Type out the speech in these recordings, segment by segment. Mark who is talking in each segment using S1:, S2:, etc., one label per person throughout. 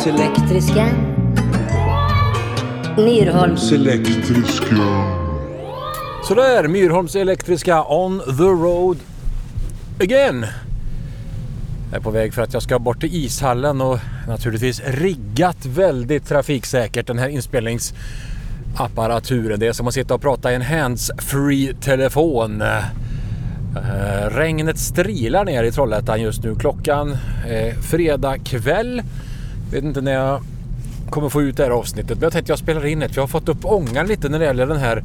S1: Myrholms elektriska. Myrholms
S2: elektriska.
S3: Sådär, Myrholms elektriska on the road again. Jag är på väg för att jag ska bort till ishallen och naturligtvis riggat väldigt trafiksäkert den här inspelningsapparaturen. Det är som att sitta och prata i en hands-free telefon. Eh, regnet strilar ner i Trollhättan just nu. Klockan är fredag kväll. Vet inte när jag kommer få ut det här avsnittet. Men jag tänkte jag spelar in ett. Jag har fått upp ångan lite när det gäller den här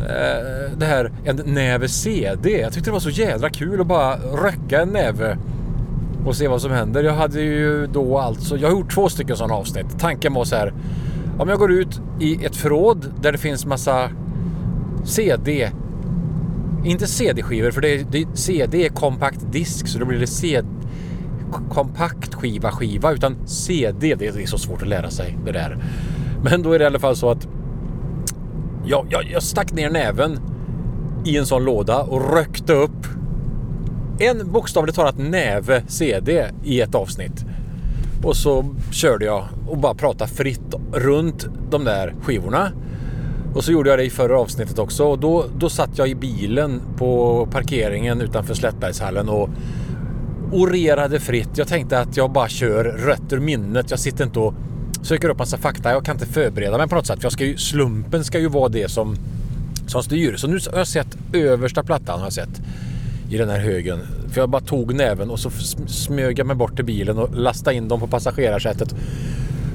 S3: eh, det här en näve CD. Jag tyckte det var så jädra kul att bara röcka en näve och se vad som händer. Jag hade ju då alltså, jag har gjort två stycken sådana avsnitt. Tanken var så här. Om jag går ut i ett förråd där det finns massa CD inte CD-skivor för det är, det, CD är kompakt disk så då blir det CD kompakt skiva skiva utan CD. Det är så svårt att lära sig det där. Men då är det i alla fall så att jag, jag, jag stack ner näven i en sån låda och rökte upp en bokstavligt talat näve CD i ett avsnitt. Och så körde jag och bara pratade fritt runt de där skivorna. Och så gjorde jag det i förra avsnittet också och då, då satt jag i bilen på parkeringen utanför Slättbergshallen och orerade fritt. Jag tänkte att jag bara kör rött ur minnet. Jag sitter inte och söker upp massa fakta. Jag kan inte förbereda mig på något sätt. Jag ska ju, slumpen ska ju vara det som, som styr. Så nu har jag sett översta plattan har jag sett i den här högen. För jag bara tog näven och så smög jag mig bort till bilen och lastade in dem på passagerarsätet.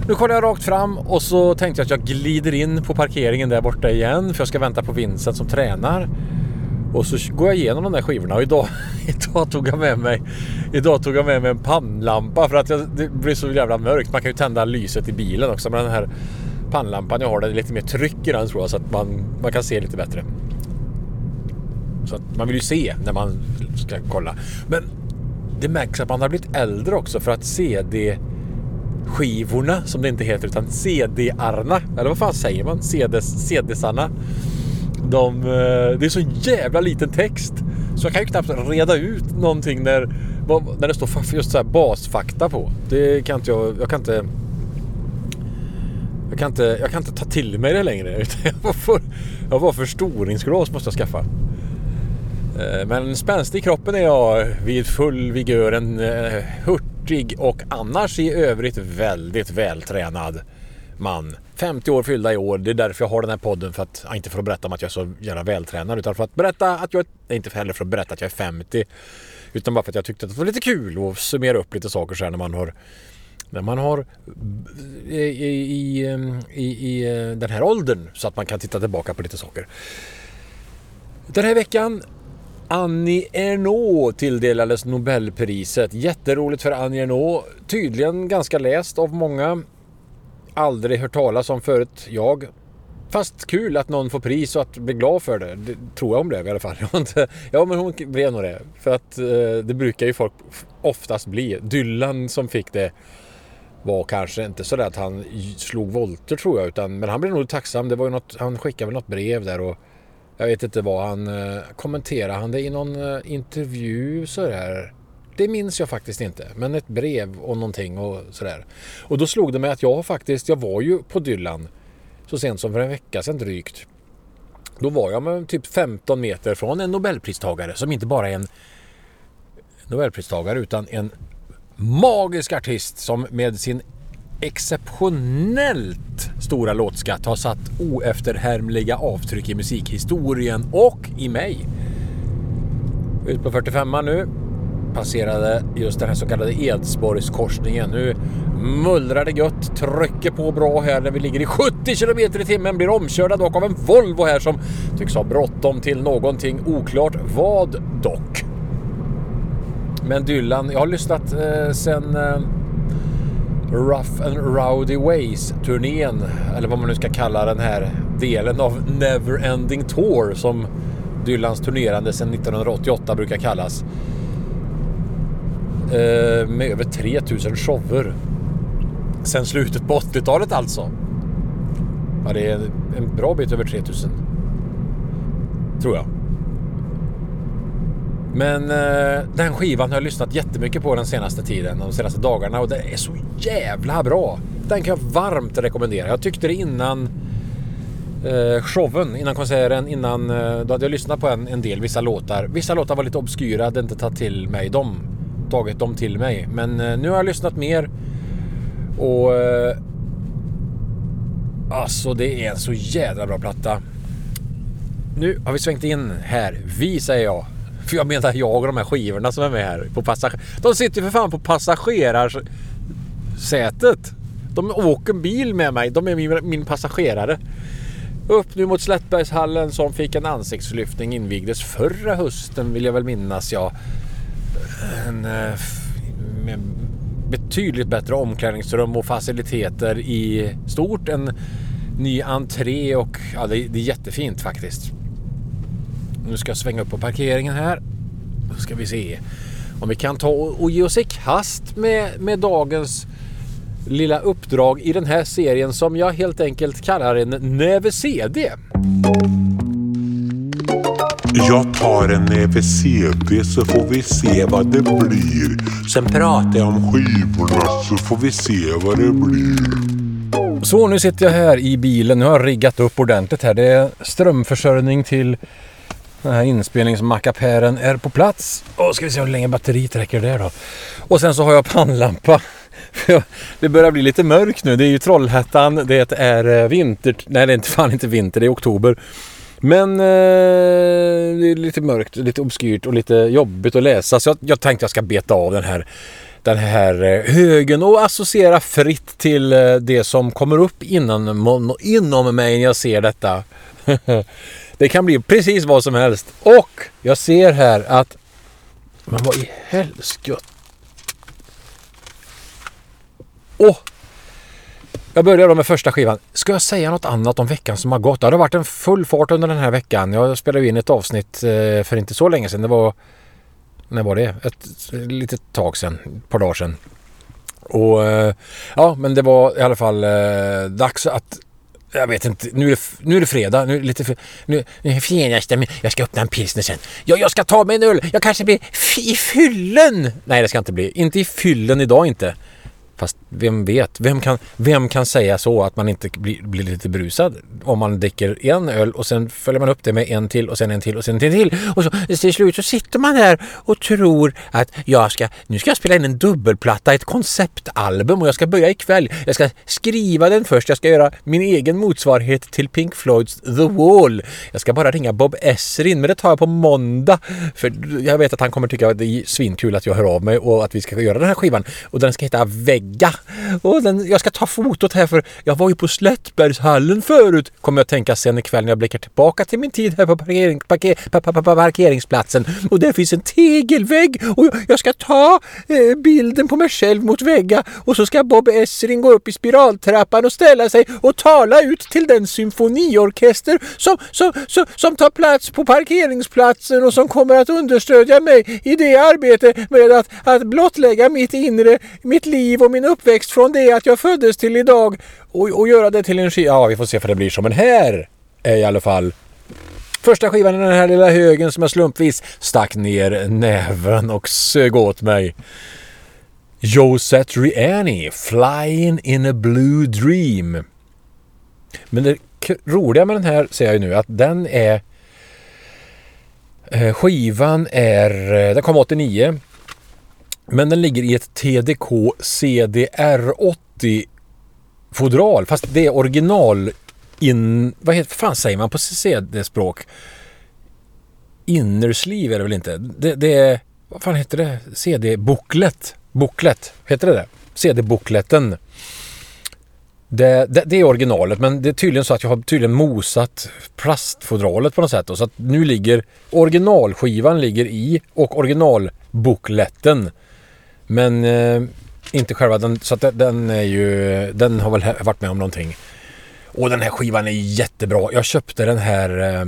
S3: Nu kollar jag rakt fram och så tänkte jag att jag glider in på parkeringen där borta igen för jag ska vänta på Vincent som tränar. Och så går jag igenom de där skivorna och idag, idag, tog jag med mig Idag tog jag med mig en pannlampa för att jag, det blir så jävla mörkt. Man kan ju tända lyset i bilen också men den här pannlampan jag har det är lite mer tryck i den tror jag så att man, man kan se lite bättre. Så att man vill ju se när man ska kolla. Men det märks att man har blivit äldre också för att CD skivorna som det inte heter utan CD-arna. Eller vad fan säger man? CD-sarna. De, eh, det är så jävla liten text. Så jag kan ju knappt reda ut någonting när, när det står just så här basfakta på. Det kan inte jag, jag kan inte jag kan, inte, jag kan inte ta till mig det längre. Jag får, jag får förstoringsglas måste jag skaffa. Eh, men spänstig i kroppen är jag vid full vigör. En eh, hurtig och annars i övrigt väldigt vältränad man. 50 år fyllda i år. Det är därför jag har den här podden. För att, inte för att berätta om att jag är så jävla vältränad utan för att berätta att jag är, inte heller för att berätta att jag är 50. Utan bara för att jag tyckte att det var lite kul att summera upp lite saker så här när man har när man har i, i, i, um, i eh, den här åldern så att man kan titta tillbaka på lite saker. Den här veckan Annie Ernaux tilldelades Nobelpriset. Jätteroligt för Annie Ernaux. Tydligen ganska läst av många. Aldrig hört talas om förut, jag. Fast kul att någon får pris och att bli glad för det. det tror jag hon blev i alla fall. ja men hon blev nog det. För att eh, det brukar ju folk oftast bli. Dylan som fick det var kanske inte så att han slog volter tror jag. Utan, men han blev nog tacksam. Det var ju något, han skickade väl något brev där och jag vet inte vad han eh, kommenterade. Han det i någon eh, intervju sådär. Det minns jag faktiskt inte. Men ett brev och någonting och sådär. Och då slog det mig att jag faktiskt, jag var ju på Dylan så sent som för en vecka sedan drygt. Då var jag med typ 15 meter från en nobelpristagare som inte bara är en nobelpristagare utan en magisk artist som med sin exceptionellt stora låtskatt har satt oefterhärmliga avtryck i musikhistorien och i mig. Ut på 45 nu. Passerade just den här så kallade Edsborgskorsningen. Nu mullrar det gött, trycker på bra här när vi ligger i 70 km i timmen. Blir omkörda dock av en Volvo här som tycks ha bråttom till någonting oklart vad dock. Men Dylan, jag har lyssnat eh, sen eh, Rough and Rowdy Ways-turnén, eller vad man nu ska kalla den här delen av Neverending Tour som Dylans turnerande sedan 1988 brukar kallas. Eh, med över 3000 shower. Sen slutet på 80-talet alltså. Ja, det är en bra bit över 3000. Tror jag. Men eh, den skivan har jag lyssnat jättemycket på den senaste tiden, de senaste dagarna och den är så jävla bra. Den kan jag varmt rekommendera. Jag tyckte det innan eh, showen, innan konserten, innan... Eh, då hade jag lyssnat på en, en del, vissa låtar. Vissa låtar var lite obskyra, hade inte tagit till mig dem. Tagit dem till mig. Men eh, nu har jag lyssnat mer och... Eh, alltså det är en så jädra bra platta. Nu har vi svängt in här. Vi säger jag. För jag menar jag och de här skivorna som är med här. På passager de sitter ju för fan på passagerarsätet. De åker bil med mig. De är min, min passagerare. Upp nu mot Slättbergshallen som fick en ansiktslyftning invigdes förra hösten vill jag väl minnas. Ja. En, eh, med betydligt bättre omklädningsrum och faciliteter i stort. En ny entré och ja, det, det är jättefint faktiskt. Nu ska jag svänga upp på parkeringen här. Då ska vi se om vi kan ta och ge oss i kast med, med dagens lilla uppdrag i den här serien som jag helt enkelt kallar en näve CD.
S1: Jag tar en näve CD så får vi se vad det blir. Sen pratar jag om skivorna så får vi se vad det blir.
S3: Så nu sitter jag här i bilen. Nu har jag riggat upp ordentligt här. Det är strömförsörjning till den här inspelningsmackapären är på plats. Och ska vi se hur länge batteriet räcker där då. Och sen så har jag pannlampa. Det börjar bli lite mörkt nu. Det är ju Trollhättan. Det är eh, vinter. Nej, det är inte fan inte vinter. Det är oktober. Men eh, det är lite mörkt, lite obskyrt och lite jobbigt att läsa. Så jag, jag tänkte jag ska beta av den här den här eh, högen och associera fritt till eh, det som kommer upp inom, inom mig när jag ser detta. Det kan bli precis vad som helst. Och jag ser här att... Men vad i helskotta... Åh! Oh. Jag börjar då med första skivan. Ska jag säga något annat om veckan som har gått? Det har varit en full fart under den här veckan. Jag spelade in ett avsnitt eh, för inte så länge sedan. Det var... När var det? Ett litet tag sedan. Ett par dagar sedan. Och eh, ja, men det var i alla fall eh, dags att jag vet inte, nu är det, nu är det fredag, nu är det lite nu, nu är fredagsstämning. Jag ska öppna en pilsner sen. Ja, jag ska ta mig en öl. Jag kanske blir i fyllen. Nej, det ska inte bli. Inte i fyllen idag inte. Fast vem vet? Vem kan, vem kan säga så att man inte blir, blir lite brusad om man dricker en öl och sen följer man upp det med en till och sen en till och sen en till och så till slut så sitter man där och tror att jag ska, nu ska jag spela in en dubbelplatta, ett konceptalbum och jag ska börja ikväll. Jag ska skriva den först, jag ska göra min egen motsvarighet till Pink Floyds The Wall. Jag ska bara ringa Bob Esrin, men det tar jag på måndag. För jag vet att han kommer tycka att det är svinkul att jag hör av mig och att vi ska göra den här skivan. Och den ska heta Vägg lägga. Och den, jag ska ta fotot här för jag var ju på Slättbergshallen förut. Kommer jag tänka sen ikväll när jag blickar tillbaka till min tid här på parkering, parker, parkeringsplatsen. Och där finns en tegelvägg och jag ska ta eh, bilden på mig själv mot väggen. Och så ska Bob Essring gå upp i spiraltrappan och ställa sig och tala ut till den symfoniorkester som, som, som, som tar plats på parkeringsplatsen och som kommer att understödja mig i det arbetet med att, att blottlägga mitt inre, mitt liv och min min uppväxt från det att jag föddes till idag och, och göra det till en skiva. Ja, vi får se för det blir så. Men här är i alla fall första skivan i den här lilla högen som jag slumpvis stack ner näven och sög åt mig. Josette Satriani, Flying in a Blue Dream. Men det roliga med den här ser jag ju nu att den är eh, Skivan är, eh, den kom 89 men den ligger i ett TDK CDR80 fodral. Fast det är original in... Vad heter, fan säger man på CD-språk? Innersleeve är det väl inte? Det, det är... Vad fan heter det? CD-booklet. Booklet. Heter det det? CD-bokletten. Det, det, det, är originalet men det är tydligen så att jag har tydligen mosat plastfodralet på något sätt. Så att nu ligger originalskivan ligger i och originalbokletten men eh, inte själva den, så att den är ju, den har väl varit med om någonting. Och den här skivan är jättebra. Jag köpte den här eh,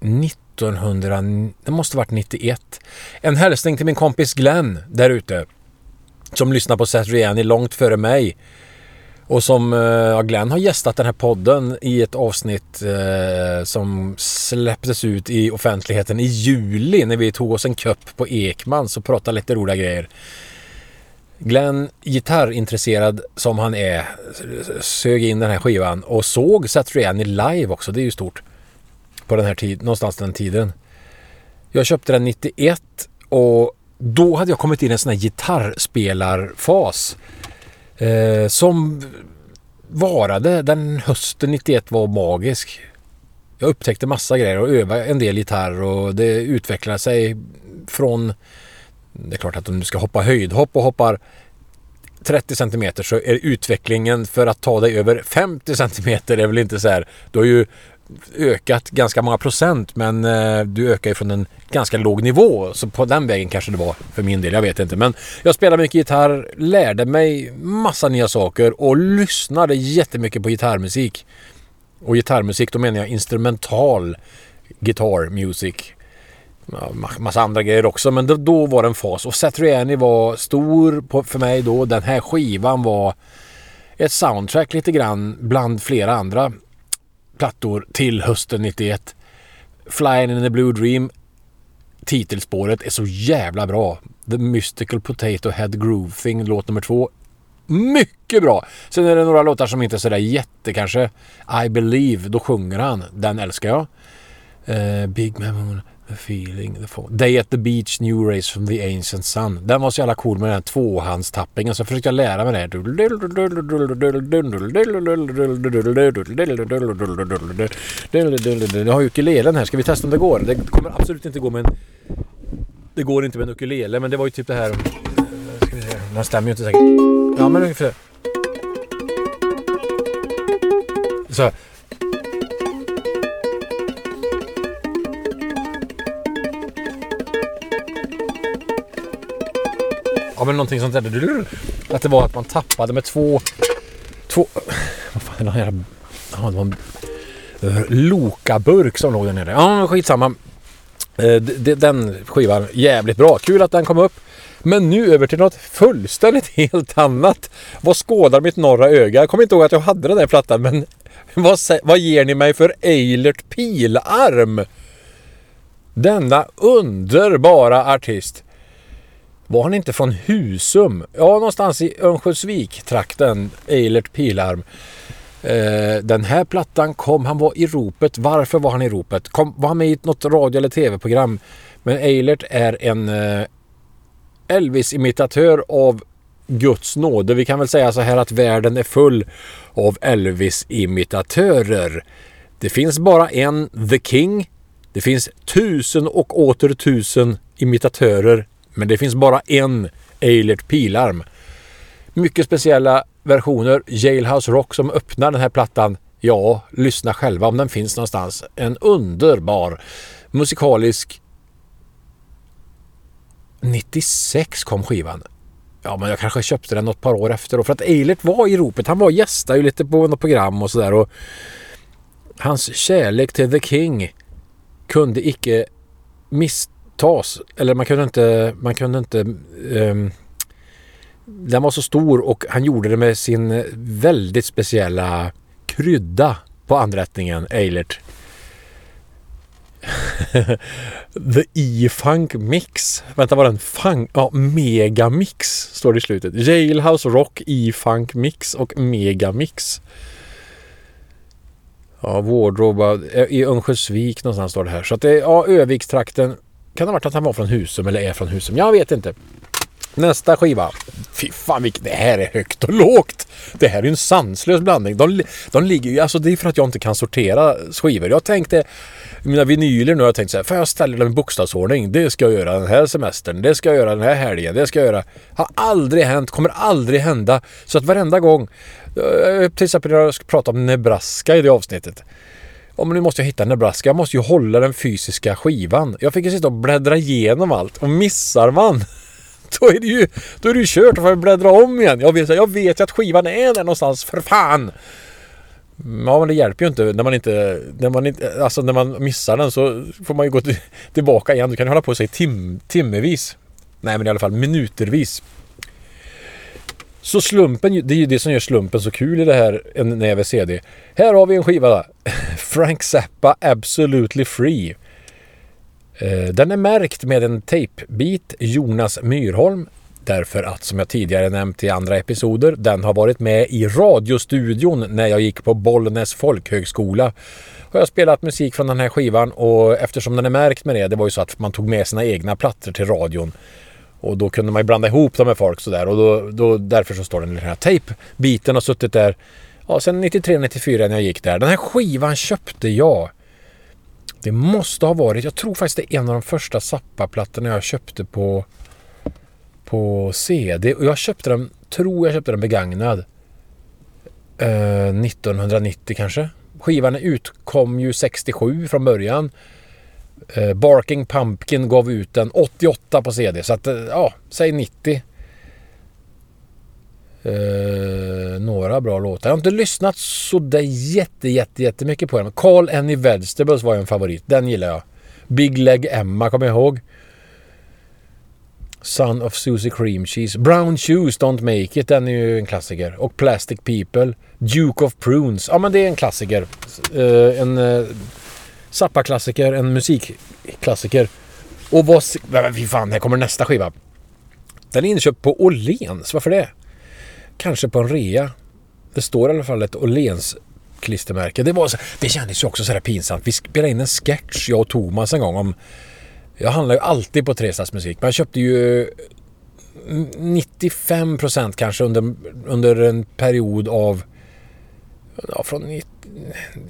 S3: 1900, det måste varit 91. En hälsning till min kompis Glenn där ute. Som lyssnar på Seth Riani långt före mig. Och som eh, Glenn har gästat den här podden i ett avsnitt eh, som släpptes ut i offentligheten i juli när vi tog oss en kupp på Ekman så pratade lite roliga grejer. Glenn, gitarrintresserad som han är, sög in den här skivan och såg Satriani live också. Det är ju stort. På den här tiden, någonstans den tiden. Jag köpte den 91 och då hade jag kommit in i en sån här gitarrspelarfas. Eh, som varade. Den hösten 91 var magisk. Jag upptäckte massa grejer och övade en del gitarr och det utvecklade sig från det är klart att om du ska hoppa höjdhopp och hoppar 30 cm så är utvecklingen för att ta dig över 50 cm är väl inte så här. Du har ju ökat ganska många procent men eh, du ökar ju från en ganska låg nivå. Så på den vägen kanske det var för min del, jag vet inte. Men jag spelade mycket gitarr, lärde mig massa nya saker och lyssnade jättemycket på gitarrmusik. Och gitarrmusik, då menar jag instrumental guitar music massa andra grejer också. Men då, då var det en fas. Och Satriani var stor på, för mig då. Den här skivan var ett soundtrack lite grann bland flera andra plattor till hösten 91. Flying in the Blue Dream titelspåret är så jävla bra. The Mystical Potato Head Groove Thing, låt nummer två. Mycket bra! Sen är det några låtar som inte är sådär jätte kanske. I Believe, då sjunger han. Den älskar jag. Uh, Big Memory. The feeling, the fall. Day at the beach, new race from the ancient sun. Den var så jävla cool med den här tvåhandstappingen så jag försökte lära mig det. här Jag har ukulelen här. Ska vi testa om det går? Det kommer absolut inte gå med en... Det går inte med en ukulele men det var ju typ det här... Ska vi se. Den stämmer ju inte säkert. Ja men ungefär. Så Ja men någonting sånt där. Att det var att man tappade med två... Två... Vad fan är det här? Ja, det var en eh, Loka-burk som låg där nere. Ja, skitsamma. Eh, den skivan, jävligt bra. Kul att den kom upp. Men nu över till något fullständigt helt annat. Vad skådar mitt norra öga? Jag kommer inte ihåg att jag hade den där plattan men vad, vad ger ni mig för Eilert Pilarm? Denna underbara artist. Var han inte från Husum? Ja, någonstans i Örnsköldsvik-trakten, Eilert Pilarm. Eh, den här plattan kom, han var i ropet. Varför var han i ropet? Kom, var han med i något radio eller tv-program? Men Eilert är en eh, Elvis-imitatör av Guds nåde. Vi kan väl säga så här att världen är full av Elvis-imitatörer. Det finns bara en The King. Det finns tusen och åter tusen imitatörer men det finns bara en Eilert Pilarm. Mycket speciella versioner. Jailhouse Rock som öppnar den här plattan. Ja, lyssna själva om den finns någonstans. En underbar musikalisk 96 kom skivan. Ja, men jag kanske köpte den något par år efter då. För att Eilert var i ropet. Han var gästa ju lite på något program och sådär. Hans kärlek till The King kunde icke miss tas. Eller man kunde inte... Man kunde inte um, den var så stor och han gjorde det med sin väldigt speciella krydda på anrättningen, Eilert. The E-Funk Mix. Vänta, var den funk? Ja, Megamix står det i slutet. Jailhouse Rock, E-Funk Mix och Megamix. Ja, Wardrobe eh, i Örnsköldsvik någonstans står det här. Så att det är ja, Övikstrakten kan det ha varit att han var från Husum eller är från Husum? Jag vet inte. Nästa skiva. Fy fan, vilket, det här är högt och lågt. Det här är en sanslös blandning. De, de ligger ju, alltså det är för att jag inte kan sortera skivor. Jag tänkte, mina vinyler nu har jag tänkt så här, får jag ställa dem i bokstavsordning? Det ska jag göra den här semestern, det ska jag göra den här helgen, det ska jag göra. Har aldrig hänt, kommer aldrig hända. Så att varenda gång, eh, till exempel när jag ska prata om Nebraska i det avsnittet. Ja, men nu måste jag hitta Nebraska. Jag måste ju hålla den fysiska skivan. Jag fick ju sitta och bläddra igenom allt. Och missar man då är det ju, då är det ju kört. Då får jag bläddra om igen. Jag vet, jag vet ju att skivan är där någonstans, för fan! Ja men det hjälper ju inte när man inte, när man inte, alltså när man missar den så får man ju gå tillbaka igen. Du kan ju hålla på sig tim, timmevis. Nej men i alla fall minutervis. Så slumpen, det är ju det som gör slumpen så kul i det här en näve CD. Här har vi en skiva. Frank Zappa Absolutely Free. Eh, den är märkt med en tejpbit Jonas Myrholm Därför att som jag tidigare nämnt i andra episoder, den har varit med i radiostudion när jag gick på Bollnäs folkhögskola. Har jag spelat musik från den här skivan och eftersom den är märkt med det, det var ju så att man tog med sina egna plattor till radion. Och då kunde man ju blanda ihop dem med folk sådär och då, då, därför så står den här tejpbiten har suttit där ja, sen 93-94 när jag gick där. Den här skivan köpte jag. Det måste ha varit, jag tror faktiskt det är en av de första Zappa-plattorna jag köpte på på CD och jag köpte den, tror jag köpte den begagnad. Eh, 1990 kanske. Skivan utkom ju 67 från början. Eh, Barking Pumpkin gav ut den 88 på CD så att eh, ja, säg 90. Eh, några bra låtar. Jag har inte lyssnat så där jätte, jätte, jättemycket på den. Call Any Vegetables var en favorit. Den gillar jag. Big Leg Emma kommer jag ihåg. Son of Susie Cream Cheese. Brown Shoes Don't Make It, den är ju en klassiker. Och Plastic People. Duke of Prunes. Ja men det är en klassiker. Eh, en eh, Zappa-klassiker, en musikklassiker. Och vad... Fy fan, här kommer nästa skiva. Den är inköpt på Åhléns. Varför det? Kanske på en rea. Det står i alla fall ett Åhléns klistermärke. Det, var så, det kändes ju också sådär pinsamt. Vi spelade in en sketch, jag och Thomas en gång om jag handlar ju alltid på Trestads musik. Men jag köpte ju 95% kanske under, under en period av ja, från 90,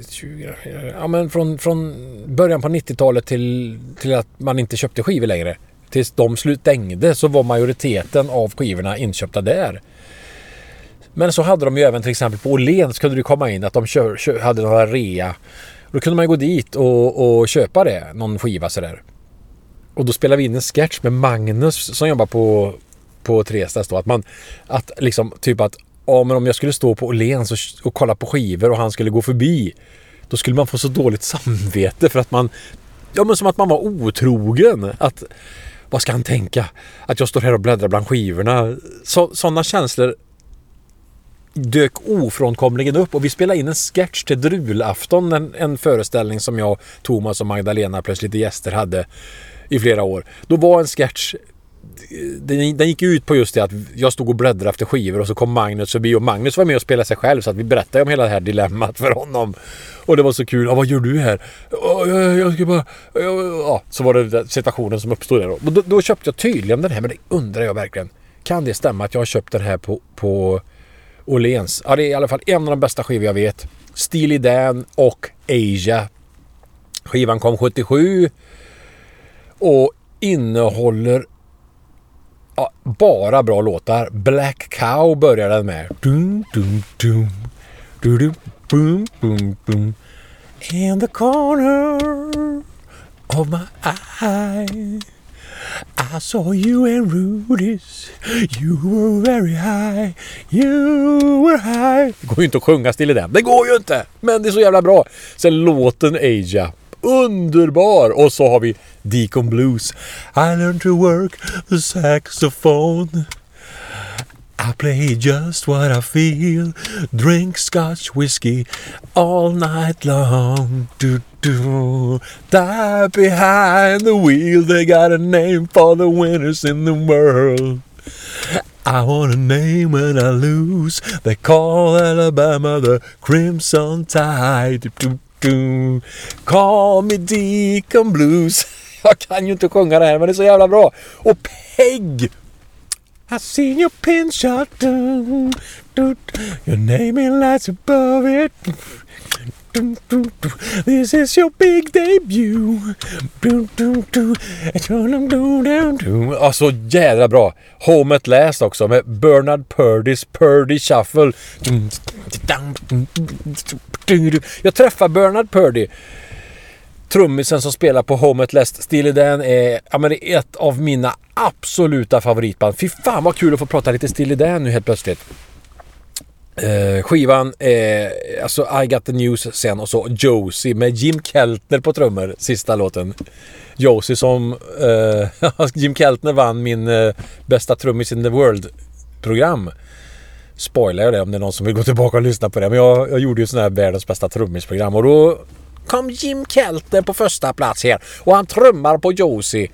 S3: 20, ja, men från, från början på 90-talet till, till att man inte köpte skivor längre. Tills de stängde så var majoriteten av skivorna inköpta där. Men så hade de ju även till exempel på Åhléns kunde det komma in att de kör, kör, hade några rea. Då kunde man gå dit och, och köpa det, någon skiva sådär. Och då spelade vi in en sketch med Magnus som jobbar på, på Trestas då. Att man, att liksom typ att ja, men om jag skulle stå på Åhléns och, och kolla på skivor och han skulle gå förbi. Då skulle man få så dåligt samvete för att man, ja men som att man var otrogen. Att, vad ska han tänka? Att jag står här och bläddrar bland skivorna. Sådana känslor dök ofrånkomligen upp och vi spelade in en sketch till Drulafton, en, en föreställning som jag, Thomas och Magdalena plus lite gäster hade i flera år. Då var en sketch den, den gick ut på just det att jag stod och bläddrade efter skivor och så kom Magnus förbi och Magnus var med och spelade sig själv så att vi berättade om hela det här dilemmat för honom. Och det var så kul. Ja, vad gör du här? Ja, jag, jag ska bara... Ja, så var det situationen som uppstod där då. då. Då köpte jag tydligen den här men det undrar jag verkligen. Kan det stämma att jag har köpt den här på, på Åhléns? Ja, det är i alla fall en av de bästa skivor jag vet. Steely Dan och Asia. Skivan kom 77 och innehåller ja, bara bra låtar. Black Cow börjar den med. Dum, dum, dum. Du, du, boom, boom, boom. In the corner of my eye I saw you and Rudis You were very high You were high Det går ju inte att sjunga still i den. Det går ju inte! Men det är så jävla bra. Sen låten Asia underbar! Och så har vi Deacon Blues. I learned to work the saxophone. I play just what I feel. Drink scotch whiskey all night long. Do, do. Die behind the wheel. They got a name for the winners in the world. I want a name when I lose. They call Alabama the Crimson Tide. Do, do. Call me Deacon Blues. Jag kan ju inte sjunga det här men det är så jävla bra. Och Peg! I seen your pin shot. Your name in lights above it. This is your big debut. Alltså jädra bra. Home at Last också med Bernard Purdys Purdy Shuffle. Jag träffade Bernard Purdy. Trummisen som spelar på Home at Last. Steely Dan är, ja, men är ett av mina absoluta favoritband. Fy fan vad kul att få prata lite Steely Dan nu helt plötsligt. Eh, skivan är alltså I got the news sen och så Josie med Jim Keltner på trummor, sista låten. Josie som... Eh, Jim Keltner vann min eh, bästa trummis in the world program. spoilar jag det om det är någon som vill gå tillbaka och lyssna på det. Men jag, jag gjorde ju sån här världens bästa trummisprogram och då kom Jim Keltner på första plats här. Och han trummar på Josie.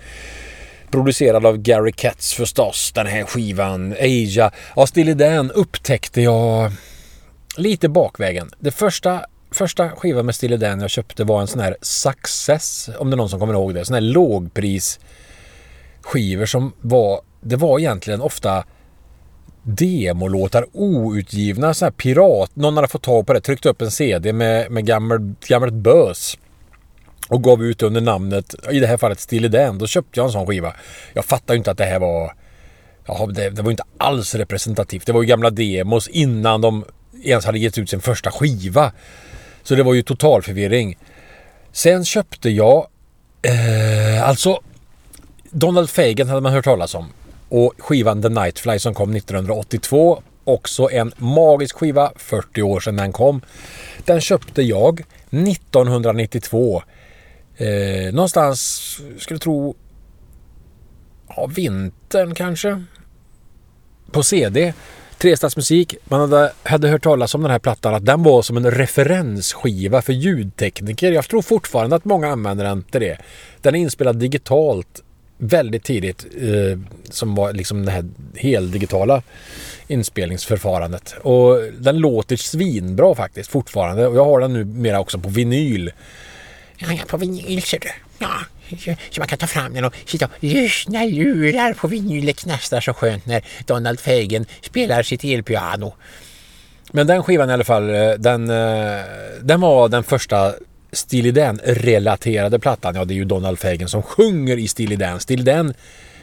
S3: Producerad av Gary Katz förstås, den här skivan. Asia. Ja, Stilly Dan upptäckte jag lite bakvägen. Det första, första skivan med Stilly Dan jag köpte var en sån här Success, om det är någon som kommer ihåg det. Sån här lågpris skivor som var, det var egentligen ofta demolåtar, outgivna, så här pirat. Någon hade fått tag på det, tryckt upp en CD med, med gammalt, gammalt bös. Och gav ut under namnet, i det här fallet Stille Dan. Då köpte jag en sån skiva. Jag fattar ju inte att det här var... Ja, det, det var inte alls representativt. Det var ju gamla demos innan de ens hade gett ut sin första skiva. Så det var ju total förvirring. Sen köpte jag... Eh, alltså... Donald Fagan hade man hört talas om. Och skivan The Nightfly som kom 1982. Också en magisk skiva, 40 år sedan den kom. Den köpte jag 1992. Eh, någonstans, skulle tro, ja, vintern kanske. På CD. Trestadsmusik. Man hade, hade hört talas om den här plattan att den var som en referensskiva för ljudtekniker. Jag tror fortfarande att många använder den till det. Den är inspelad digitalt väldigt tidigt eh, som var liksom det här heldigitala inspelningsförfarandet. Och den låter svinbra faktiskt fortfarande och jag har den nu mera också på vinyl.
S2: Ja, ja på vinyl ser du. Ja, så man kan ta fram den och sitta och lyssna lurar på vinyl. Det knastrar så skönt när Donald Fagen spelar sitt elpiano.
S3: Men den skivan i alla fall, eh, den, eh, den var den första Steely Dan-relaterade plattan. Ja, det är ju Donald Fagen som sjunger i Steely Dan. Steely Dan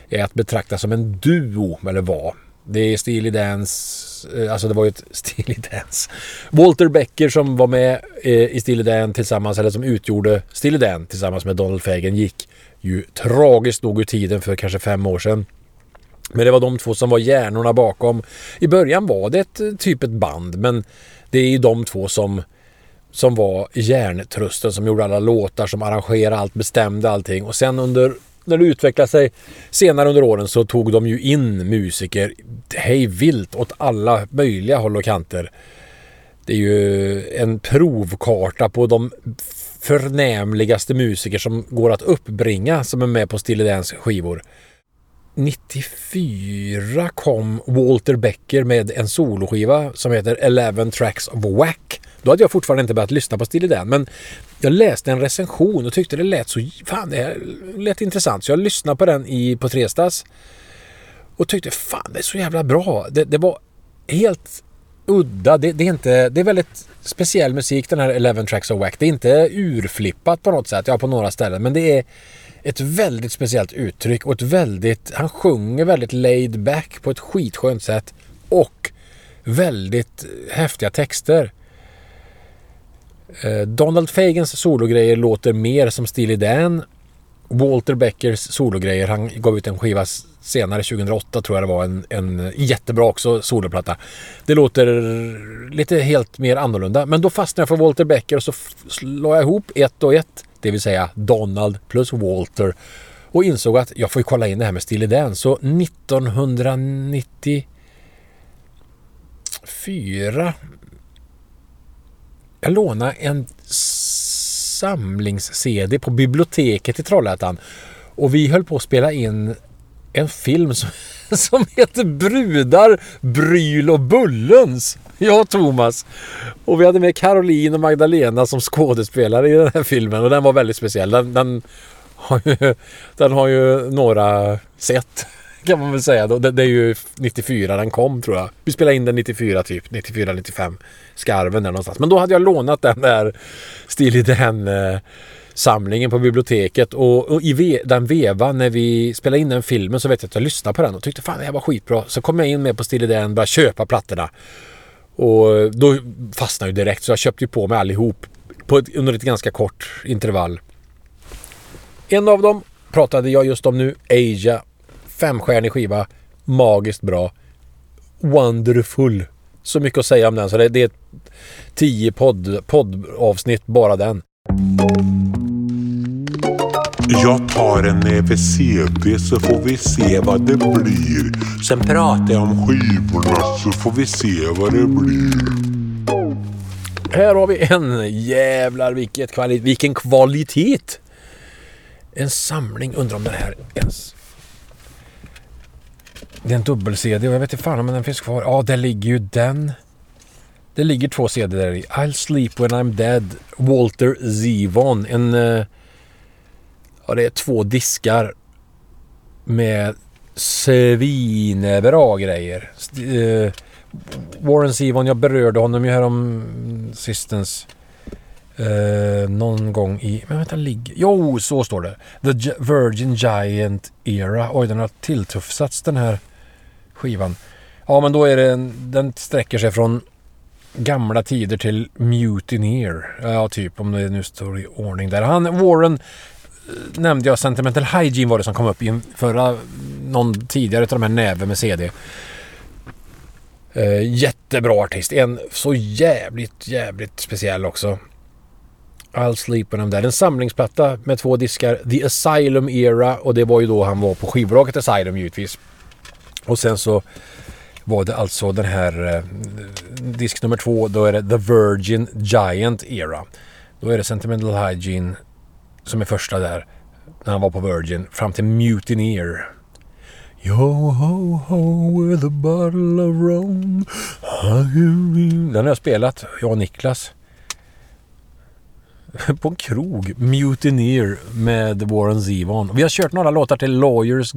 S3: är att betrakta som en duo, eller var. Det är Steely Dans, Eh, alltså det var ju ett Steely Dance. Walter Becker som var med eh, i Steely Dan tillsammans, eller som utgjorde Steely Dan tillsammans med Donald Fagen gick ju tragiskt nog ur tiden för kanske fem år sedan. Men det var de två som var hjärnorna bakom. I början var det ett, eh, typ ett band men det är ju de två som som var järntrusten som gjorde alla låtar, som arrangerade allt, bestämde allting. Och sen under, när det utvecklade sig senare under åren så tog de ju in musiker hej vilt åt alla möjliga håll och kanter. Det är ju en provkarta på de förnämligaste musiker som går att uppbringa som är med på Stille skivor. 94 kom Walter Becker med en soloskiva som heter Eleven Tracks of Wack. Då hade jag fortfarande inte börjat lyssna på Steely Dan men jag läste en recension och tyckte det lät så... Fan, det lät intressant. Så jag lyssnade på den i, på Trestas och tyckte fan det är så jävla bra. Det, det var helt udda. Det, det, är inte... Det är väldigt speciell musik den här Eleven Tracks of Wack. Det är inte urflippat på något sätt. Ja, på några ställen. Men det är ett väldigt speciellt uttryck och ett väldigt... Han sjunger väldigt laid back på ett skitskönt sätt. Och väldigt häftiga texter. Eh, Donald Fagans sologrejer låter mer som Steely Dan. Walter Beckers sologrejer, han gav ut en skiva senare, 2008 tror jag det var, en, en jättebra också soloplatta. Det låter lite helt mer annorlunda. Men då fastnade jag för Walter Becker och så la jag ihop ett och ett, det vill säga Donald plus Walter. Och insåg att jag får kolla in det här med Steely Dan. Så 1994 jag lånade en samlings-CD på biblioteket i Trollhättan. Och vi höll på att spela in en film som, som heter Brudar, Bryl och Bullens. Jag och Thomas. Och vi hade med Caroline och Magdalena som skådespelare i den här filmen. Och den var väldigt speciell. Den, den, har, ju, den har ju några sett kan man väl säga. Det, det är ju 94 den kom tror jag. Vi spelade in den 94 typ. 94-95. Skarven där någonstans. Men då hade jag lånat den där Steely den eh, samlingen på biblioteket och, och i ve, den vevan när vi spelade in den filmen så vet jag att jag lyssnade på den och tyckte fan det här var skitbra. Så kom jag in med på Steely den och började köpa plattorna. Och då fastnade jag direkt så jag köpte ju på mig allihop på ett, under ett ganska kort intervall. En av dem pratade jag just om nu, Asia Femstjärnig skiva. Magiskt bra. Wonderful. Så mycket att säga om den. Så det, det är tio podd, poddavsnitt bara den.
S1: Jag tar en näve CD så får vi se vad det blir. Sen pratar jag om skivorna så får vi se vad det blir.
S3: Här har vi en jävlar vilket kvali vilken kvalitet. En samling, undrar om den här ens... Det är en dubbel-CD och jag vet inte fan om den finns kvar. Ja, där ligger ju den. Det ligger två CD där i. I'll sleep when I'm dead. Walter Zevon. En... Eh, ja, det är två diskar med svinbra grejer. Eh, Warren Zevon, jag berörde honom ju här om sistens. Eh, någon gång i... Men vänta, ligger... Jo, så står det. The Virgin Giant Era. Oj, den har tilltufsats den här skivan. Ja, men då är det en, Den sträcker sig från gamla tider till Mutineer. Ja, typ om det nu står i ordning där. Han, Warren eh, nämnde jag Sentimental Hygiene var det som kom upp i en förra, någon tidigare av de här näve med CD. Eh, jättebra artist. En så jävligt, jävligt speciell också. I'll sleep when I'm dead. En samlingsplatta med två diskar. The Asylum Era och det var ju då han var på skivbolaget Asylum givetvis. Och sen så var det alltså den här eh, disk nummer två. Då är det The Virgin Giant Era. Då är det Sentimental Hygiene som är första där. När han var på Virgin. Fram till Mutineer. Yo ho ho with a bottle of rum. Den har jag spelat, jag och Niklas. På en krog. Mutineer med Warren Zevon. Vi har kört några låtar till Lawyers...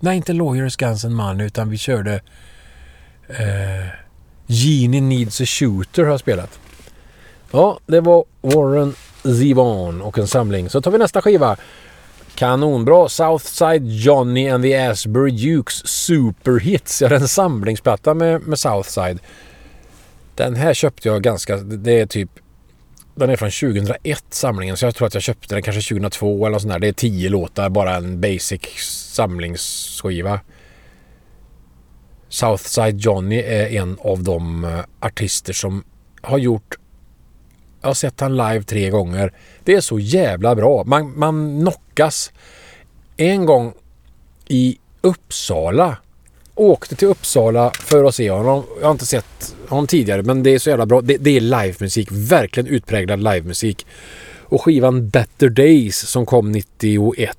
S3: Nej, inte Lawyers Guns and Money utan vi körde... Eh, Genie Needs a Shooter har jag spelat. Ja, det var Warren Zevon och en samling. Så tar vi nästa skiva. Kanonbra Southside Johnny and the Asbury Dukes Superhits. Ja, det är en samlingsplatta med, med Southside. Den här köpte jag ganska... Det är typ... Den är från 2001 samlingen så jag tror att jag köpte den kanske 2002 eller något sånt där. Det är tio låtar, bara en basic samlingsskiva. Southside Johnny är en av de eh, artister som har gjort jag har sett han live tre gånger. Det är så jävla bra. Man, man knockas. En gång i Uppsala. Åkte till Uppsala för att se honom. Jag har inte sett om tidigare men det är så jävla bra. Det, det är livemusik. Verkligen utpräglad livemusik. Och skivan Better Days som kom 91.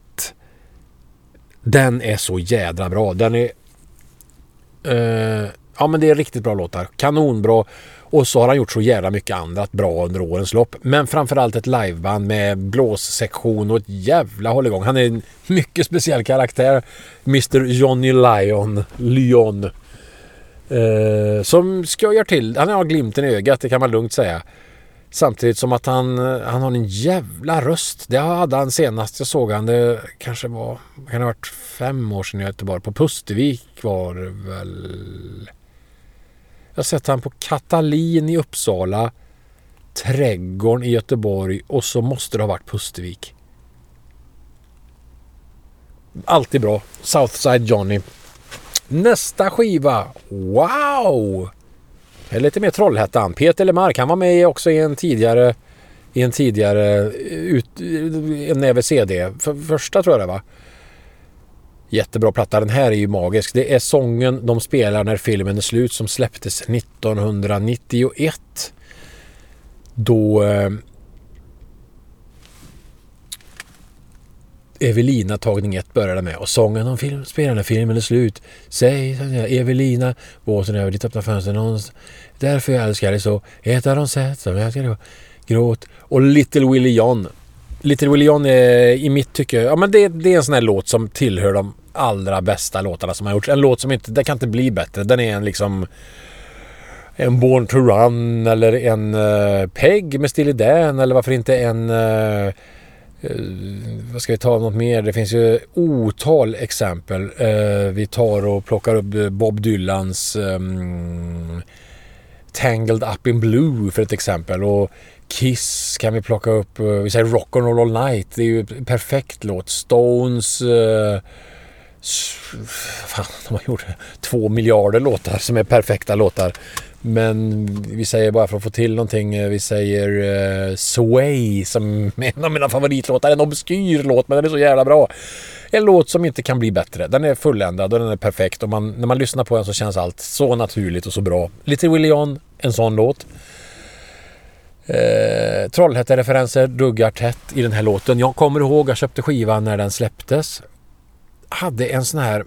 S3: Den är så jädra bra. Den är... Eh, ja men det är riktigt bra låtar. Kanonbra. Och så har han gjort så jävla mycket annat bra under årens lopp. Men framförallt ett liveband med blåssektion och ett jävla hålligång. Han är en mycket speciell karaktär. Mr Johnny Lion. Lyon. Eh, som skojar till. Han har glimten i ögat, det kan man lugnt säga. Samtidigt som att han, eh, han har en jävla röst. Det hade han senast jag såg han. Det kanske var, kan ha varit fem år sedan i Göteborg. På Pustervik var det väl. Jag har sett han på Katalin i Uppsala, Trädgården i Göteborg och så måste det ha varit Pustervik. Alltid bra. Southside Johnny. Nästa skiva. Wow! Det är lite mer Trollhättan. Peter Lemark, han var med också i en tidigare i en tidigare eh, ut, eh, en näve CD. För, första tror jag det var. Jättebra platta. Den här är ju magisk. Det är sången de spelar när filmen är slut som släpptes 1991. Då eh, Evelina tagning 1 började med och sången om film spelar när filmen är slut. Säg Evelina, båten över ditt öppna fönster någonstans. Därför jag älskar dig så. Ett av de sätt som jag älskar dig Gråt. Och Little Willie John. Little Willie John är i mitt tycke, ja men det, det är en sån här låt som tillhör de allra bästa låtarna som har gjorts. En låt som inte, det kan inte bli bättre. Den är en liksom en Born to Run eller en uh, Peg med Steely Dan eller varför inte en Uh, Eh, vad ska vi ta något mer? Det finns ju otal exempel. Eh, vi tar och plockar upp eh, Bob Dylans um, Tangled Up in Blue för ett exempel. Och Kiss kan vi plocka upp. Vi säger Rock and Roll All Night. Det är ju en perfekt låt. Stones Uh, Fan, de har gjort två miljarder låtar som är perfekta låtar. Men vi säger bara för att få till någonting. Eh, vi säger uh, Sway som är en av mina favoritlåtar. En obskyr låt men den är så jävla bra. En låt som inte kan bli bättre. Den är fulländad och den är perfekt. Och man, när man lyssnar på den så känns allt så naturligt och så bra. Little Willie John, en sån låt. Eh, Trollhätte-referenser duggar tätt i den här låten. Jag kommer ihåg, jag köpte skivan när den släpptes. Hade en sån här...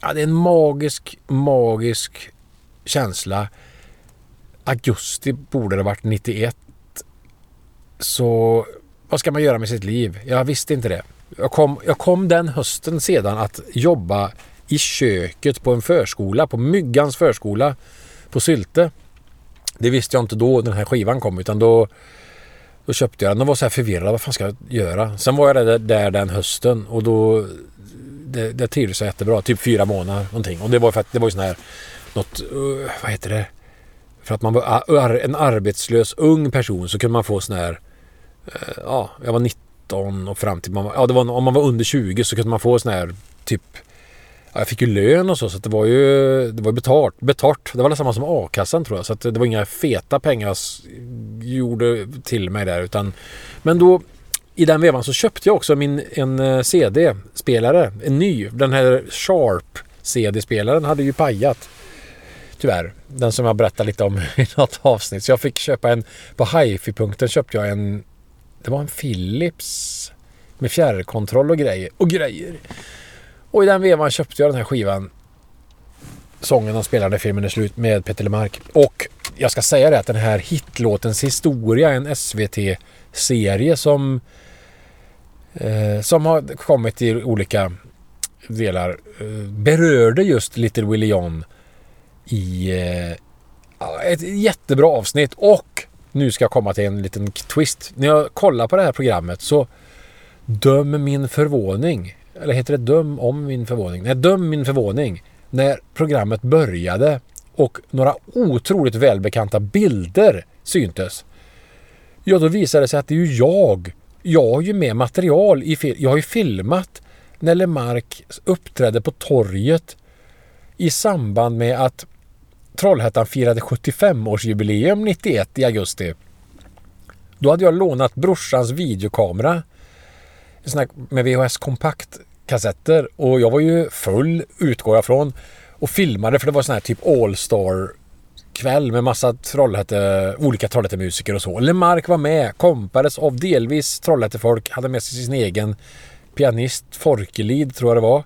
S3: hade en magisk, magisk känsla. Augusti borde det varit 91. Så vad ska man göra med sitt liv? Jag visste inte det. Jag kom, jag kom den hösten sedan att jobba i köket på en förskola, på Myggans förskola på Sylte. Det visste jag inte då den här skivan kom utan då, då köpte jag den och var så här förvirrad. Vad fan ska jag göra? Sen var jag där, där den hösten och då det, det trivdes jag jättebra. Typ fyra månader någonting. Och det var för att det var ju sån här något, eh, vad heter det? För att man var en arbetslös ung person så kunde man få sån här eh, ja, jag var 19 och fram till man var, ja, det var, om man var under 20 så kunde man få sån här typ ja, jag fick ju lön och så så att det var ju det var betalt, betalt. Det var samma som a-kassan tror jag så att det var inga feta pengar jag gjorde till mig där utan men då i den vevan så köpte jag också min en eh, CD-spelare, en ny. Den här Sharp CD-spelaren hade ju pajat. Tyvärr. Den som jag berättade lite om i något avsnitt. Så jag fick köpa en, på hifi-punkten köpte jag en, det var en Philips med fjärrkontroll och grejer. Och grejer. Och i den vevan köpte jag den här skivan. Sången de spelar när filmen är slut med Peter Lemark. Och jag ska säga det att den här hitlåtens historia, en SVT-serie som eh, som har kommit i olika delar eh, berörde just Little Willie John i eh, ett jättebra avsnitt och nu ska jag komma till en liten twist. När jag kollar på det här programmet så döm min förvåning. Eller heter det döm om min förvåning? Nej, döm min förvåning. När programmet började och några otroligt välbekanta bilder syntes. Ja, då visade det sig att det är ju jag. Jag har ju med material i film. Jag har ju filmat när Lemark uppträdde på torget i samband med att Trollhättan firade 75-årsjubileum 91 i augusti. Då hade jag lånat brorsans videokamera med VHS kompaktkassetter och jag var ju full utgår jag från och filmade för det var sån här typ All-star kväll med massa Trollhätte, olika Trollhättemusiker och så. Lemark var med, kompades av delvis Trollhättefolk, hade med sig sin egen pianist, Forkelid tror jag det var.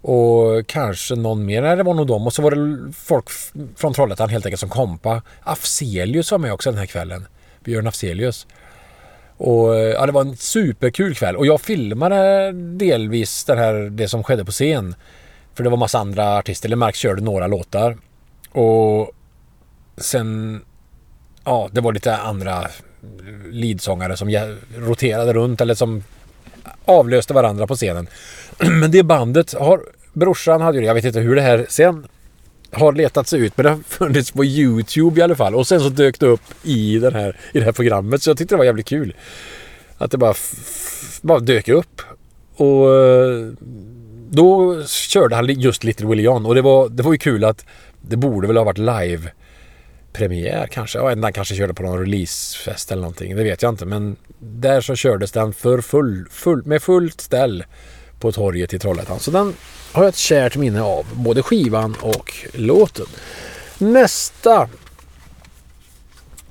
S3: Och kanske någon mer, nej det var nog dem. Och så var det folk från Trollhättan helt enkelt som kompa. Afzelius var med också den här kvällen. Björn Afzelius. Och ja, det var en superkul kväll. Och jag filmade delvis det här, det som skedde på scen. För det var massa andra artister. Eller Mark körde några låtar. Och sen, ja, det var lite andra leadsångare som roterade runt eller som avlöste varandra på scenen. Men det bandet har, brorsan hade ju det, jag vet inte hur det här sen har letat sig ut men det har funnits på Youtube i alla fall och sen så dök det upp i, den här, i det här programmet så jag tyckte det var jävligt kul. Att det bara, bara dök upp. Och eh, då körde han just Little Willie John och det var, det var ju kul att det borde väl ha varit live premiär kanske. Ja, den kanske körde på någon releasefest eller någonting. Det vet jag inte. Men där så kördes den för full, full, med fullt ställ på torget i Trollhättan. Så den har jag ett kärt minne av. Både skivan och låten. Nästa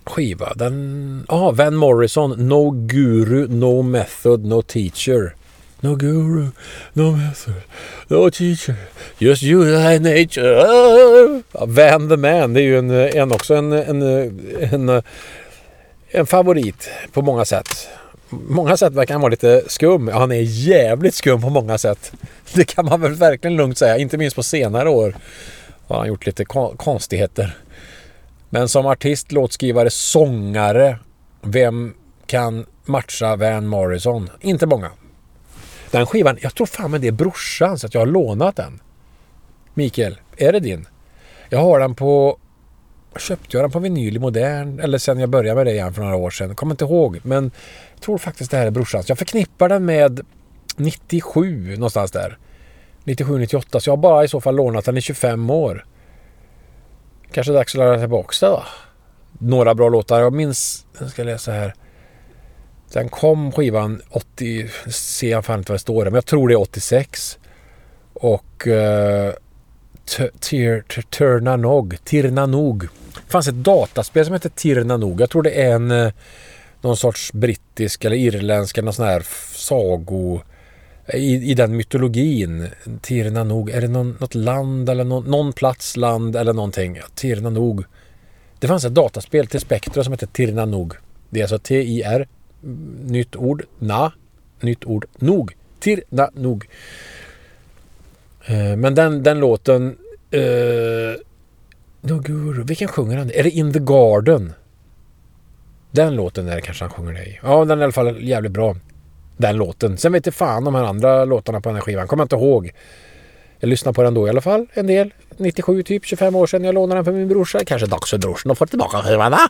S3: skiva. Den... Ja, Van Morrison. No Guru, No Method, No Teacher. No guru, no method, no teacher, just you thy nature. Ja, Van the Man, det är ju en, en också en, en, en, en favorit på många sätt. Många sätt verkar han vara lite skum. Ja, han är jävligt skum på många sätt. Det kan man väl verkligen lugnt säga. Inte minst på senare år har han gjort lite konstigheter. Men som artist, låtskrivare, sångare. Vem kan matcha Van Morrison? Inte många. Den skivan, jag tror fan men det är brorsans. att jag har lånat den. Mikael, är det din? Jag har den på... Köpte jag den på vinyl i modern eller sen jag började med det igen för några år sedan. Kommer inte ihåg men jag tror faktiskt det här är brorsans. Jag förknippar den med 97 någonstans där. 97-98 så jag har bara i så fall lånat den i 25 år. Kanske dags att lära tillbaka det då. Några bra låtar. Jag minns, jag ska läsa här. Sen kom skivan 80, ser jag fan inte vad det står där, men jag tror det är 86. Och eh, uh, Tirnanog, Tirnanog. Det fanns ett dataspel som heter Tirnanog. Jag tror det är en eh, någon sorts brittisk eller irländsk eller någon sån här sago eh, i, i den mytologin. Tirna nog. Är det någon, något land eller någon, någon plats, land eller någonting? Tirna nog. Det fanns ett dataspel till Spectra som hette Tirna nog. Det är alltså T-I-R, nytt ord, na, nytt ord, nog. Tirna nog. Eh, men den, den låten... Uh, vilken sjunger han? Är det In the Garden? Den låten är det kanske han sjunger det i. Ja, den är i alla fall jävligt bra. Den låten. Sen vet jag fan de här andra låtarna på den här skivan. Kommer jag inte ihåg. Jag lyssnade på den då i alla fall. En del. 97 typ. 25 år sedan jag lånade den för min brorsa. Kanske dags för brorsan att få tillbaka den. va?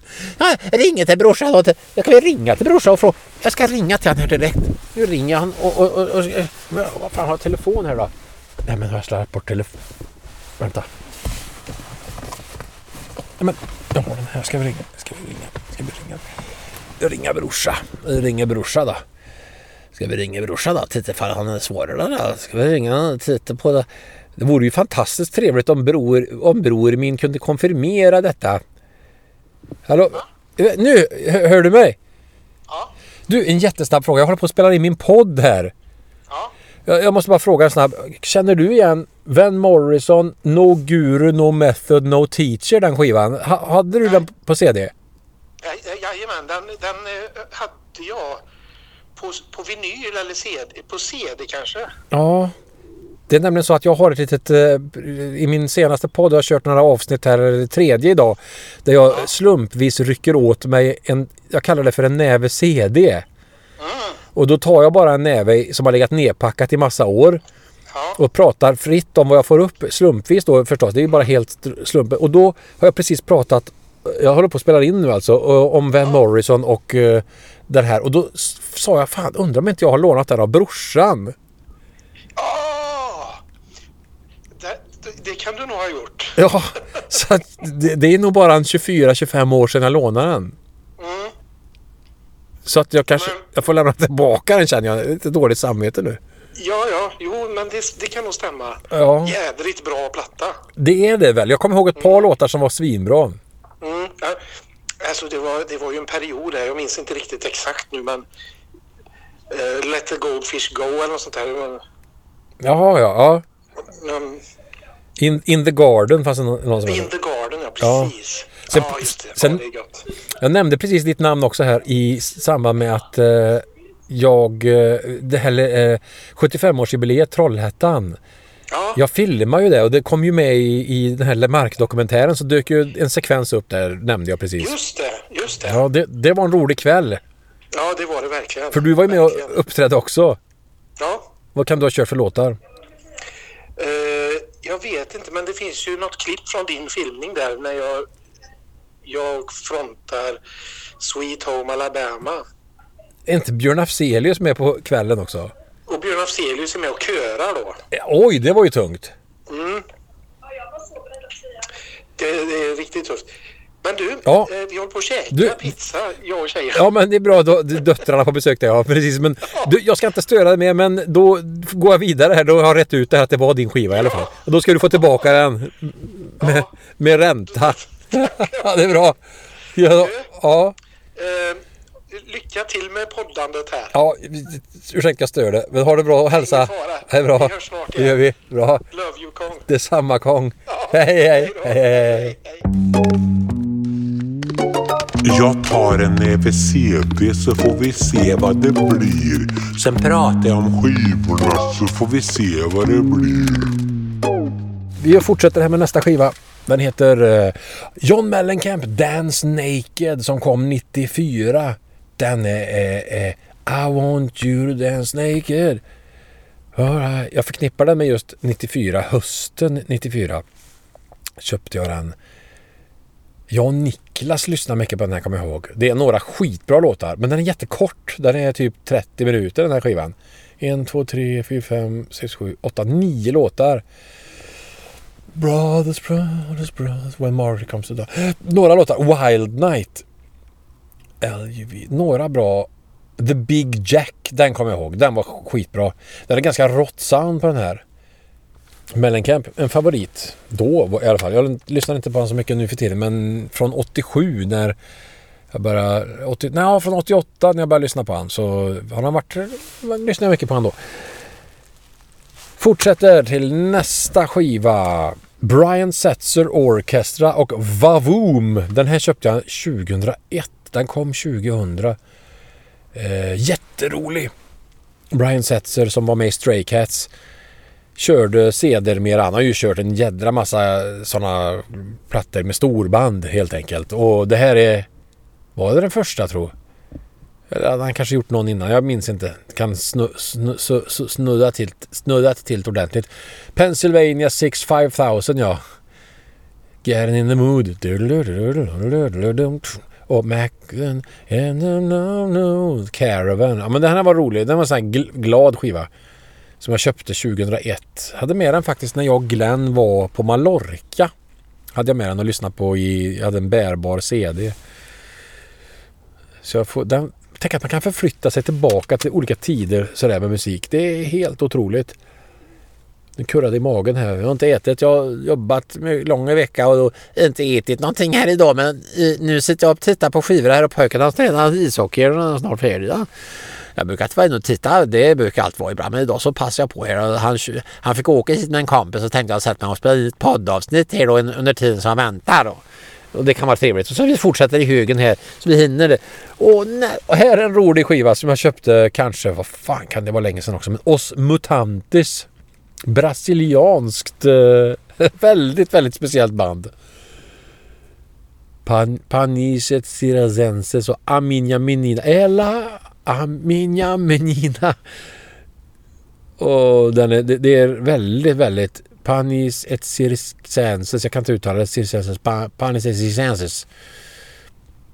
S3: Ring till brorsan då. Jag kan väl ringa till brorsan och fråga. Jag ska ringa till honom här direkt. Nu ringer han och... och, och, och eh, men, vad fan har jag telefon här då? Nej men har jag slarvat bort telefon. Vänta. Nej men jag har den här. Ska vi ringa? Ska vi ringa? Ska vi ringa? Jag ringer brorsa. Jag ringer brorsa då. Ska vi ringa brorsan då? Titta ifall han är svårare då? Ska vi ringa och titta på det? Det vore ju fantastiskt trevligt om bror, om bror min kunde konfirmera detta. Hallå? Ja. Nu, hör du mig?
S4: Ja.
S3: Du, en jättesnabb fråga. Jag håller på att spela in min podd här.
S4: Ja.
S3: Jag, jag måste bara fråga en snabb. Känner du igen Van Morrison, No Guru, No Method, No Teacher, den skivan? H hade du Nej. den på CD?
S4: Jajamän, den, den eh, hade jag på, på vinyl eller CD, på CD kanske?
S3: Ja. Det är nämligen så att jag har ett litet, eh, i min senaste podd har jag kört några avsnitt här, eller tredje idag, där jag ja. slumpvis rycker åt mig en, jag kallar det för en näve CD. Mm. Och då tar jag bara en näve som har legat nedpackat i massa år och pratar fritt om vad jag får upp slumpvis då förstås. Det är ju bara helt slump. Och då har jag precis pratat, jag håller på att spela in nu alltså, om Van. Morrison och uh, den här. Och då sa jag, fan undrar om inte jag har lånat den av brorsan.
S4: Oh, det, kan du nog ha gjort.
S3: Ja, så det, det, är nog bara en 24-25 år sedan jag lånade den. Mm. Så att jag kanske, men, jag får lämna tillbaka den känner jag. Lite dåligt samvete nu.
S4: Ja, ja, jo, men det, det kan nog stämma. Ja. Jädrigt bra platta.
S3: Det är det väl. Jag kommer ihåg ett par mm. låtar som var svinbra.
S4: Mm. Alltså det var, det var ju en period där, jag minns inte riktigt exakt nu men uh, Let the Goldfish Go eller något sånt där.
S3: Jaha, ja. ja. Um, in, in the Garden fanns det någon som
S4: In the Garden, ja precis. Ja. Sen, ja, just det.
S3: Sen,
S4: ja,
S3: det jag nämnde precis ditt namn också här i samband med att uh, jag, uh, det här uh, 75-årsjubileet Trollhättan
S4: Ja.
S3: Jag filmar ju det och det kom ju med i, i den här Lemark-dokumentären så dök ju en sekvens upp där, nämnde jag precis.
S4: Just det, just det.
S3: Ja, det, det var en rolig kväll.
S4: Ja, det var det verkligen.
S3: För du var ju med verkligen. och uppträdde också.
S4: Ja.
S3: Vad kan du ha kört för låtar? Uh,
S4: jag vet inte, men det finns ju något klipp från din filmning där när jag, jag frontar Sweet Home Alabama.
S3: Är inte Björn Afzelius med på kvällen också?
S4: Och Björn Afzelius är med och körar då.
S3: Oj, det var ju tungt.
S4: Mm. Det, det är riktigt tufft. Men du,
S3: ja.
S4: eh, vi håller på att käka du... pizza, jag och tjejen.
S3: Ja, men det är bra. Då, döttrarna på besök där, ja. Precis. Men du, jag ska inte störa dig mer, men då går jag vidare här. Då har jag rätt ut det här att det var din skiva i alla fall. Och då ska du få tillbaka den med, med ränta. ja, det är bra. Ja. ja.
S4: Eh, lycka till med poddandet här.
S3: Ja, ursäkta jag stör det. Men ha det bra och hälsa.
S4: Det är bra. Vi hörs snart igen.
S3: Det gör vi. Bra.
S4: Love you Kong.
S3: Detsamma Kong. Ja. Hej, hej, hej, hej, hej.
S1: Jag tar en näve CD så får vi se vad det blir. Sen pratar jag om skivorna så får vi se vad det blir.
S3: Vi fortsätter här med nästa skiva. Den heter eh, John Mellencamp Dance Naked som kom 94. Den är, är, är I want you to dance naked. Jag förknippar den med just 94, hösten 94. Köpte jag den. Jag och Niklas lyssnar mycket på den här kommer jag ihåg. Det är några skitbra låtar, men den är jättekort. Den är typ 30 minuter den här skivan. 1, 2, 3, 4, 5, 6, 7, 8, 9 låtar. Brothers, brothers, brothers, when Marty comes to die. Några låtar. Wild Night. LUV. Några bra. The Big Jack, den kommer jag ihåg. Den var skitbra. Den är ganska rått sound på den här. Mellencamp, en favorit. Då i alla fall. Jag lyssnar inte på honom så mycket nu för tiden men från 87 när jag började... 80, nej, från 88 när jag började lyssna på honom så har han varit... lyssnar jag mycket på honom då. Fortsätter till nästa skiva. Brian Setzer Orchestra och Vavoom. Den här köpte jag 2001. Den kom 2000. Eh, jätterolig. Brian Setzer som var med i Stray Cats körde sedermera. Han har ju kört en jädra massa sådana plattor med storband helt enkelt. Och det här är... Var det den första tror Eller hade han kanske gjort någon innan. Jag minns inte. Kan snu, snu, snu, snudda till, snuddat till ordentligt. Pennsylvania 6 5000 ja. Getting in the mood. Och Mac and no, no, Caravan. Ja men den här var rolig. Den var en sån här glad skiva. Som jag köpte 2001. Hade med den faktiskt när jag och Glenn var på Mallorca. Hade jag med den och lyssnade på i, jag hade en bärbar CD. Så jag får, den, tänk att man kan förflytta sig tillbaka till olika tider sådär med musik. Det är helt otroligt. Nu kurrade i magen här. Jag har inte ätit. Jag har jobbat lång långa vecka och inte ätit någonting här idag. Men eh, nu sitter jag och tittar på skivor här och pojkarna tränar ishockey och är snart färdiga. Jag brukar inte vara inne och titta, det brukar allt vara ibland. Men idag så passar jag på här. Han, han fick åka hit med en kompis och tänkte jag sätta mig och spela in ett poddavsnitt här då under tiden som han väntar. Då. Och det kan vara trevligt. Och så vi fortsätter i högen här så vi hinner det. Och, nej, och här är en rolig skiva som jag köpte kanske, vad fan kan det vara länge sedan också, men Os Mutantis. Brasilianskt, eh, väldigt, väldigt speciellt band. Pan, Paniset Sirazenses och Aminia Menina. Ella Aminia Menina. Och den är, det, det är väldigt, väldigt Panis et circenses. Jag kan inte uttala det. Circenses. Panis et circenses.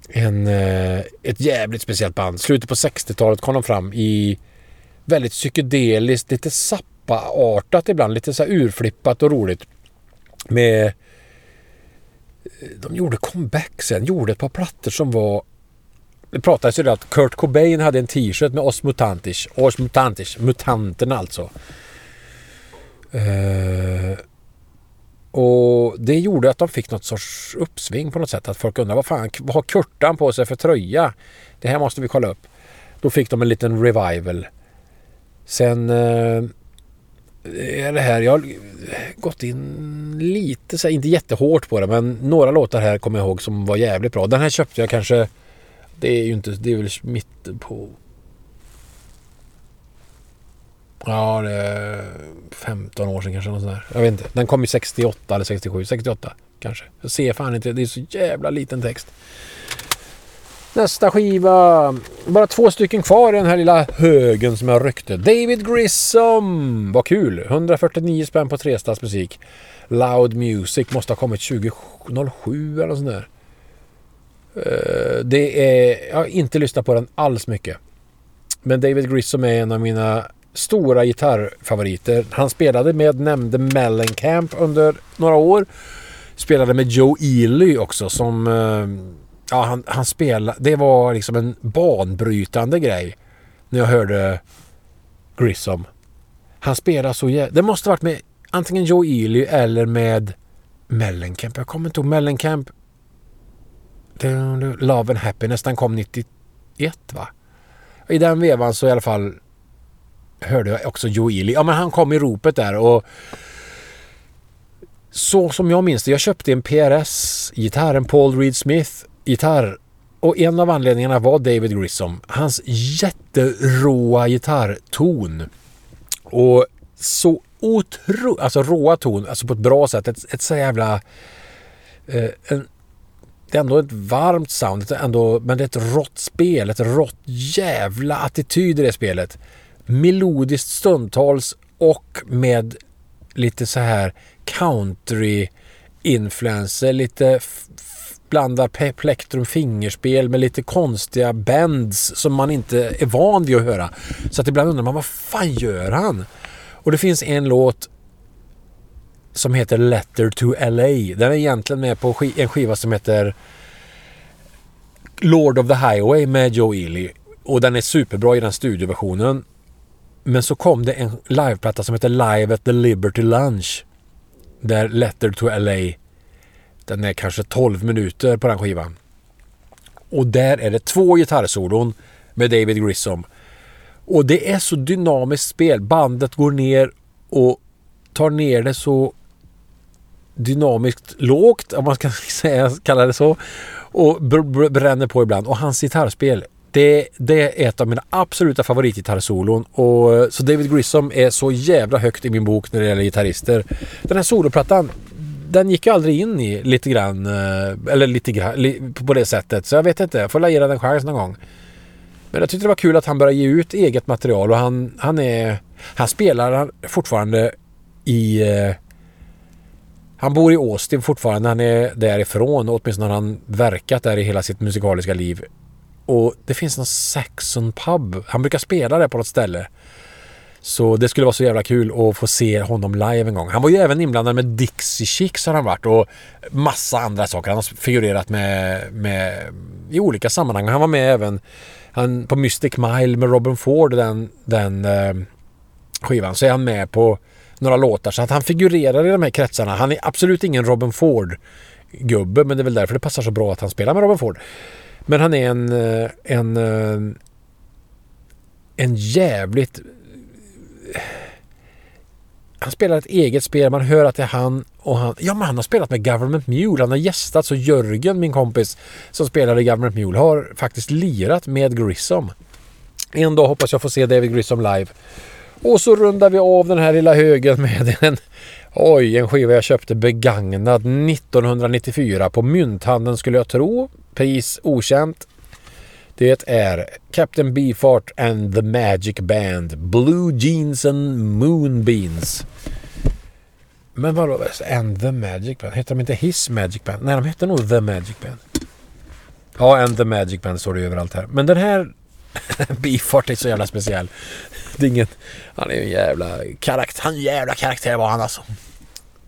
S3: En, eh, ett jävligt speciellt band. Slutet på 60-talet kom de fram i väldigt psykedeliskt, lite sappa-artat ibland. Lite så här urflippat och roligt. Med... Eh, de gjorde comeback sen. Gjorde ett par plattor som var det pratades ju det att Kurt Cobain hade en t-shirt med Os Mutantis. Os Mutantis. Mutanterna alltså. Uh, och det gjorde att de fick något sorts uppsving på något sätt. Att folk undrade vad fan vad har Kurtan på sig för tröja? Det här måste vi kolla upp. Då fick de en liten revival. Sen uh, är det här, jag har gått in lite så här, inte jättehårt på det men några låtar här kommer jag ihåg som var jävligt bra. Den här köpte jag kanske det är ju inte, det är väl mitten på... Ja, det är 15 år sedan kanske. Något sånt där. Jag vet inte. Den kom ju 68 eller 67. 68 kanske. Jag ser fan inte. Det är så jävla liten text. Nästa skiva. Bara två stycken kvar i den här lilla högen som jag ryckte. David Grissom. Vad kul. 149 spänn på Trestads musik. Loud Music måste ha kommit 2007 eller sånt där. Eh, det är, jag har inte lyssnat på den alls mycket. Men David Grissom är en av mina stora gitarrfavoriter. Han spelade med nämnde Mellencamp under några år. Spelade med Joe Ely också som... Eh, ja, han, han spelade... Det var liksom en banbrytande grej. När jag hörde Grissom. Han spelade så jävla... Det måste varit med antingen Joe Ely eller med Mellencamp. Jag kommer inte ihåg. Mellencamp Love and Happiness, den kom 91 va? I den vevan så i alla fall hörde jag också Joe Ely. Ja men han kom i ropet där och så som jag minns det, jag köpte en PRS-gitarr, en Paul Reed Smith-gitarr och en av anledningarna var David Grissom. Hans jätteråa gitarrton. Och så otroligt, alltså råa ton, alltså på ett bra sätt. Ett, ett så jävla... Eh, en det är ändå ett varmt sound, det är ändå, men det är ett rått spel, ett rått jävla attityd i det spelet. Melodiskt stundtals och med lite så här country influenser, lite blandar plektrum fingerspel med lite konstiga bends som man inte är van vid att höra. Så att ibland undrar man vad fan gör han? Och det finns en låt som heter Letter to LA. Den är egentligen med på en skiva som heter Lord of the Highway med Joe Ely. Och den är superbra i den studioversionen. Men så kom det en liveplatta som heter Live at the Liberty Lunch. Där Letter to LA den är kanske 12 minuter på den skivan. Och där är det två gitarrsolon med David Grissom. Och det är så dynamiskt spel. Bandet går ner och tar ner det så dynamiskt lågt, om man ska säga, kalla det så. Och br- br- bränner på ibland. Och hans gitarrspel, det, det är ett av mina absoluta favoritgitarrsolon. Och, eh, så David Grissom är så jävla högt i min bok när det gäller gitarrister. Den här soloplattan, den gick jag aldrig in i lite grann. Eh, eller lite grann, li, på det sättet. Så jag vet inte, jag får la ge den en chans någon gång. Men jag tyckte det var kul att han började ge ut eget material och han, han är... Han spelar fortfarande i... Eh, han bor i Austin fortfarande. Han är därifrån. Åtminstone har han verkat där i hela sitt musikaliska liv. Och det finns någon Saxon pub. Han brukar spela där på något ställe. Så det skulle vara så jävla kul att få se honom live en gång. Han var ju även inblandad med Dixie Chicks har han varit och massa andra saker. Han har figurerat med, med i olika sammanhang. Han var med även han, på Mystic Mile med Robin Ford, den, den eh, skivan, så är han med på några låtar. Så att han figurerar i de här kretsarna. Han är absolut ingen Robin Ford-gubbe, men det är väl därför det passar så bra att han spelar med Robin Ford. Men han är en, eh, en, eh, en jävligt han spelar ett eget spel. Man hör att det är han och han. Ja, men han har spelat med Government Mule. Han har gästat. Så Jörgen, min kompis som spelar i Government Mule, har faktiskt lirat med Grissom. En dag hoppas jag få se David Grissom live. Och så rundar vi av den här lilla högen med en Oj, en skiva jag köpte begagnad 1994 på mynthandeln skulle jag tro. Pris okänt. Det är Captain Beefheart and the Magic Band. Blue Jeans and Moonbeans. Men vadå? And the Magic Band? Heter de inte His Magic Band? Nej, de heter nog The Magic Band. Ja, And the Magic Band står det överallt här. Men den här Beefheart är så jävla speciell. Det är ingen... Han är ju en jävla karaktär. Han är en jävla karaktär var han alltså.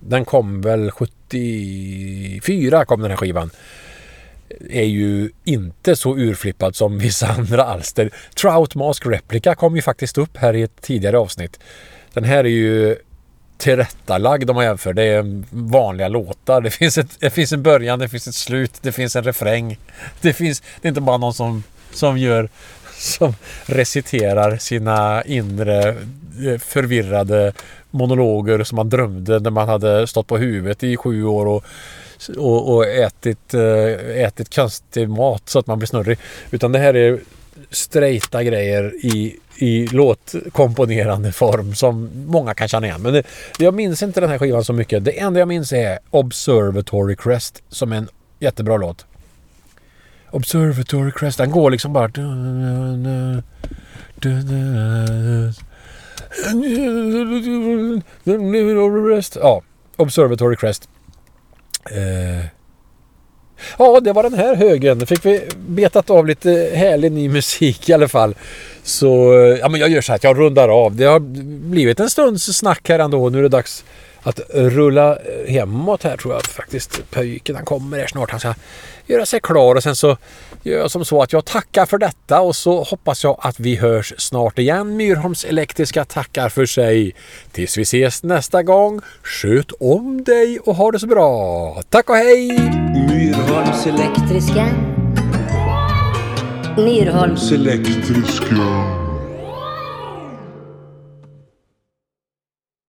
S3: Den kom väl 74 kom den här skivan är ju inte så urflippad som vissa andra alster. Trout Mask Replica kom ju faktiskt upp här i ett tidigare avsnitt. Den här är ju tillrättalagd om man jämför. Det är vanliga låtar. Det finns, ett, det finns en början, det finns ett slut, det finns en refräng. Det, finns, det är inte bara någon som, som gör som reciterar sina inre eh, förvirrade monologer som man drömde när man hade stått på huvudet i sju år och och, och ätit, eh, ätit konstig mat så att man blir snurrig. Utan det här är straighta grejer i, i låtkomponerande form som många kan känna igen. Men det, jag minns inte den här skivan så mycket. Det enda jag minns är Observatory Crest som är en jättebra låt. Observatory Crest, den går liksom bara... Ja, Observatory Crest. Eh. Ja, det var den här högen. fick vi betat av lite härlig ny musik i alla fall. Så ja, men jag gör så här att jag rundar av. Det har blivit en stunds snack här ändå. Nu är det dags att rulla hemåt här tror jag faktiskt. Pöjken han kommer här snart. Han ska göra sig klar och sen så gör jag som så att jag tackar för detta och så hoppas jag att vi hörs snart igen. Myrholms Elektriska tackar för sig. Tills vi ses nästa gång. Sköt om dig och ha det så bra. Tack och hej!
S5: Myrholms
S6: Elektriska. Myrholms
S1: Elektriska.